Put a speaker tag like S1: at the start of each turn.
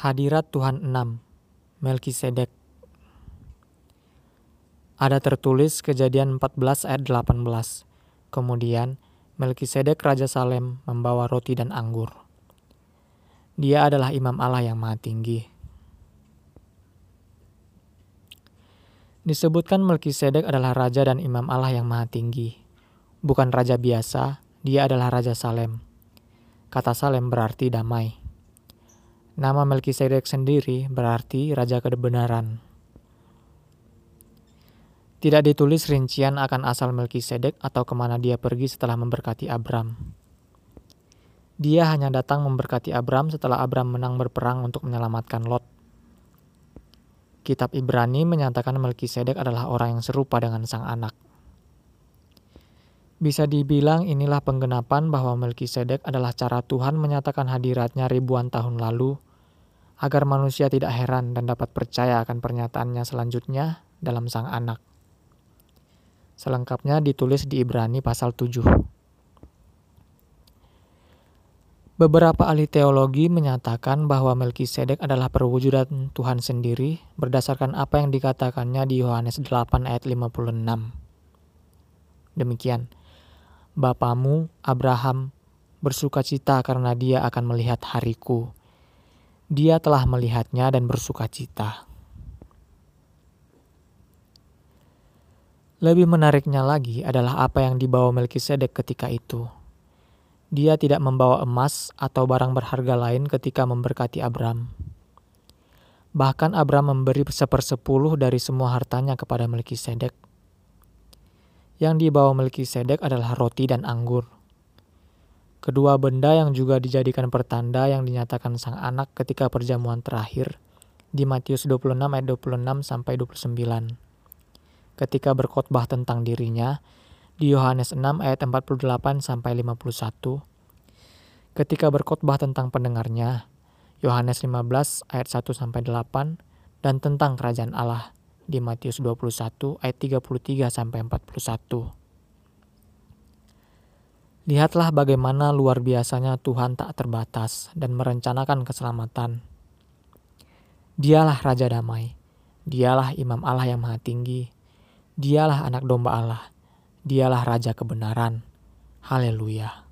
S1: Hadirat Tuhan 6 Melkisedek Ada tertulis kejadian 14 ayat 18. Kemudian Melkisedek Raja Salem membawa roti dan anggur. Dia adalah imam Allah yang maha tinggi. Disebutkan Melkisedek adalah raja dan imam Allah yang maha tinggi. Bukan raja biasa, dia adalah Raja Salem. Kata Salem berarti damai. Nama Melkisedek sendiri berarti Raja Kebenaran. Tidak ditulis rincian akan asal Melkisedek atau ke mana dia pergi setelah memberkati Abram. Dia hanya datang memberkati Abram setelah Abram menang berperang untuk menyelamatkan Lot. Kitab Ibrani menyatakan Melkisedek adalah orang yang serupa dengan sang anak. Bisa dibilang inilah penggenapan bahwa Melkisedek adalah cara Tuhan menyatakan hadiratnya ribuan tahun lalu agar manusia tidak heran dan dapat percaya akan pernyataannya selanjutnya dalam sang anak. Selengkapnya ditulis di Ibrani pasal 7. Beberapa ahli teologi menyatakan bahwa Melkisedek adalah perwujudan Tuhan sendiri berdasarkan apa yang dikatakannya di Yohanes 8 ayat 56. Demikian, Bapamu Abraham bersuka cita karena dia akan melihat hariku dia telah melihatnya dan bersuka cita. Lebih menariknya lagi adalah apa yang dibawa Melkisedek ketika itu. Dia tidak membawa emas atau barang berharga lain ketika memberkati Abram. Bahkan Abram memberi sepersepuluh dari semua hartanya kepada Melkisedek. Yang dibawa Melkisedek adalah roti dan anggur. Kedua benda yang juga dijadikan pertanda yang dinyatakan sang anak ketika perjamuan terakhir di Matius 26 ayat 26 sampai 29. Ketika berkhotbah tentang dirinya di Yohanes 6 ayat 48 sampai 51. Ketika berkhotbah tentang pendengarnya Yohanes 15 ayat 1 sampai 8 dan tentang kerajaan Allah di Matius 21 ayat 33 sampai 41. Lihatlah bagaimana luar biasanya Tuhan tak terbatas dan merencanakan keselamatan. Dialah Raja Damai, dialah Imam Allah yang Maha Tinggi, dialah anak domba Allah, dialah Raja Kebenaran. Haleluya!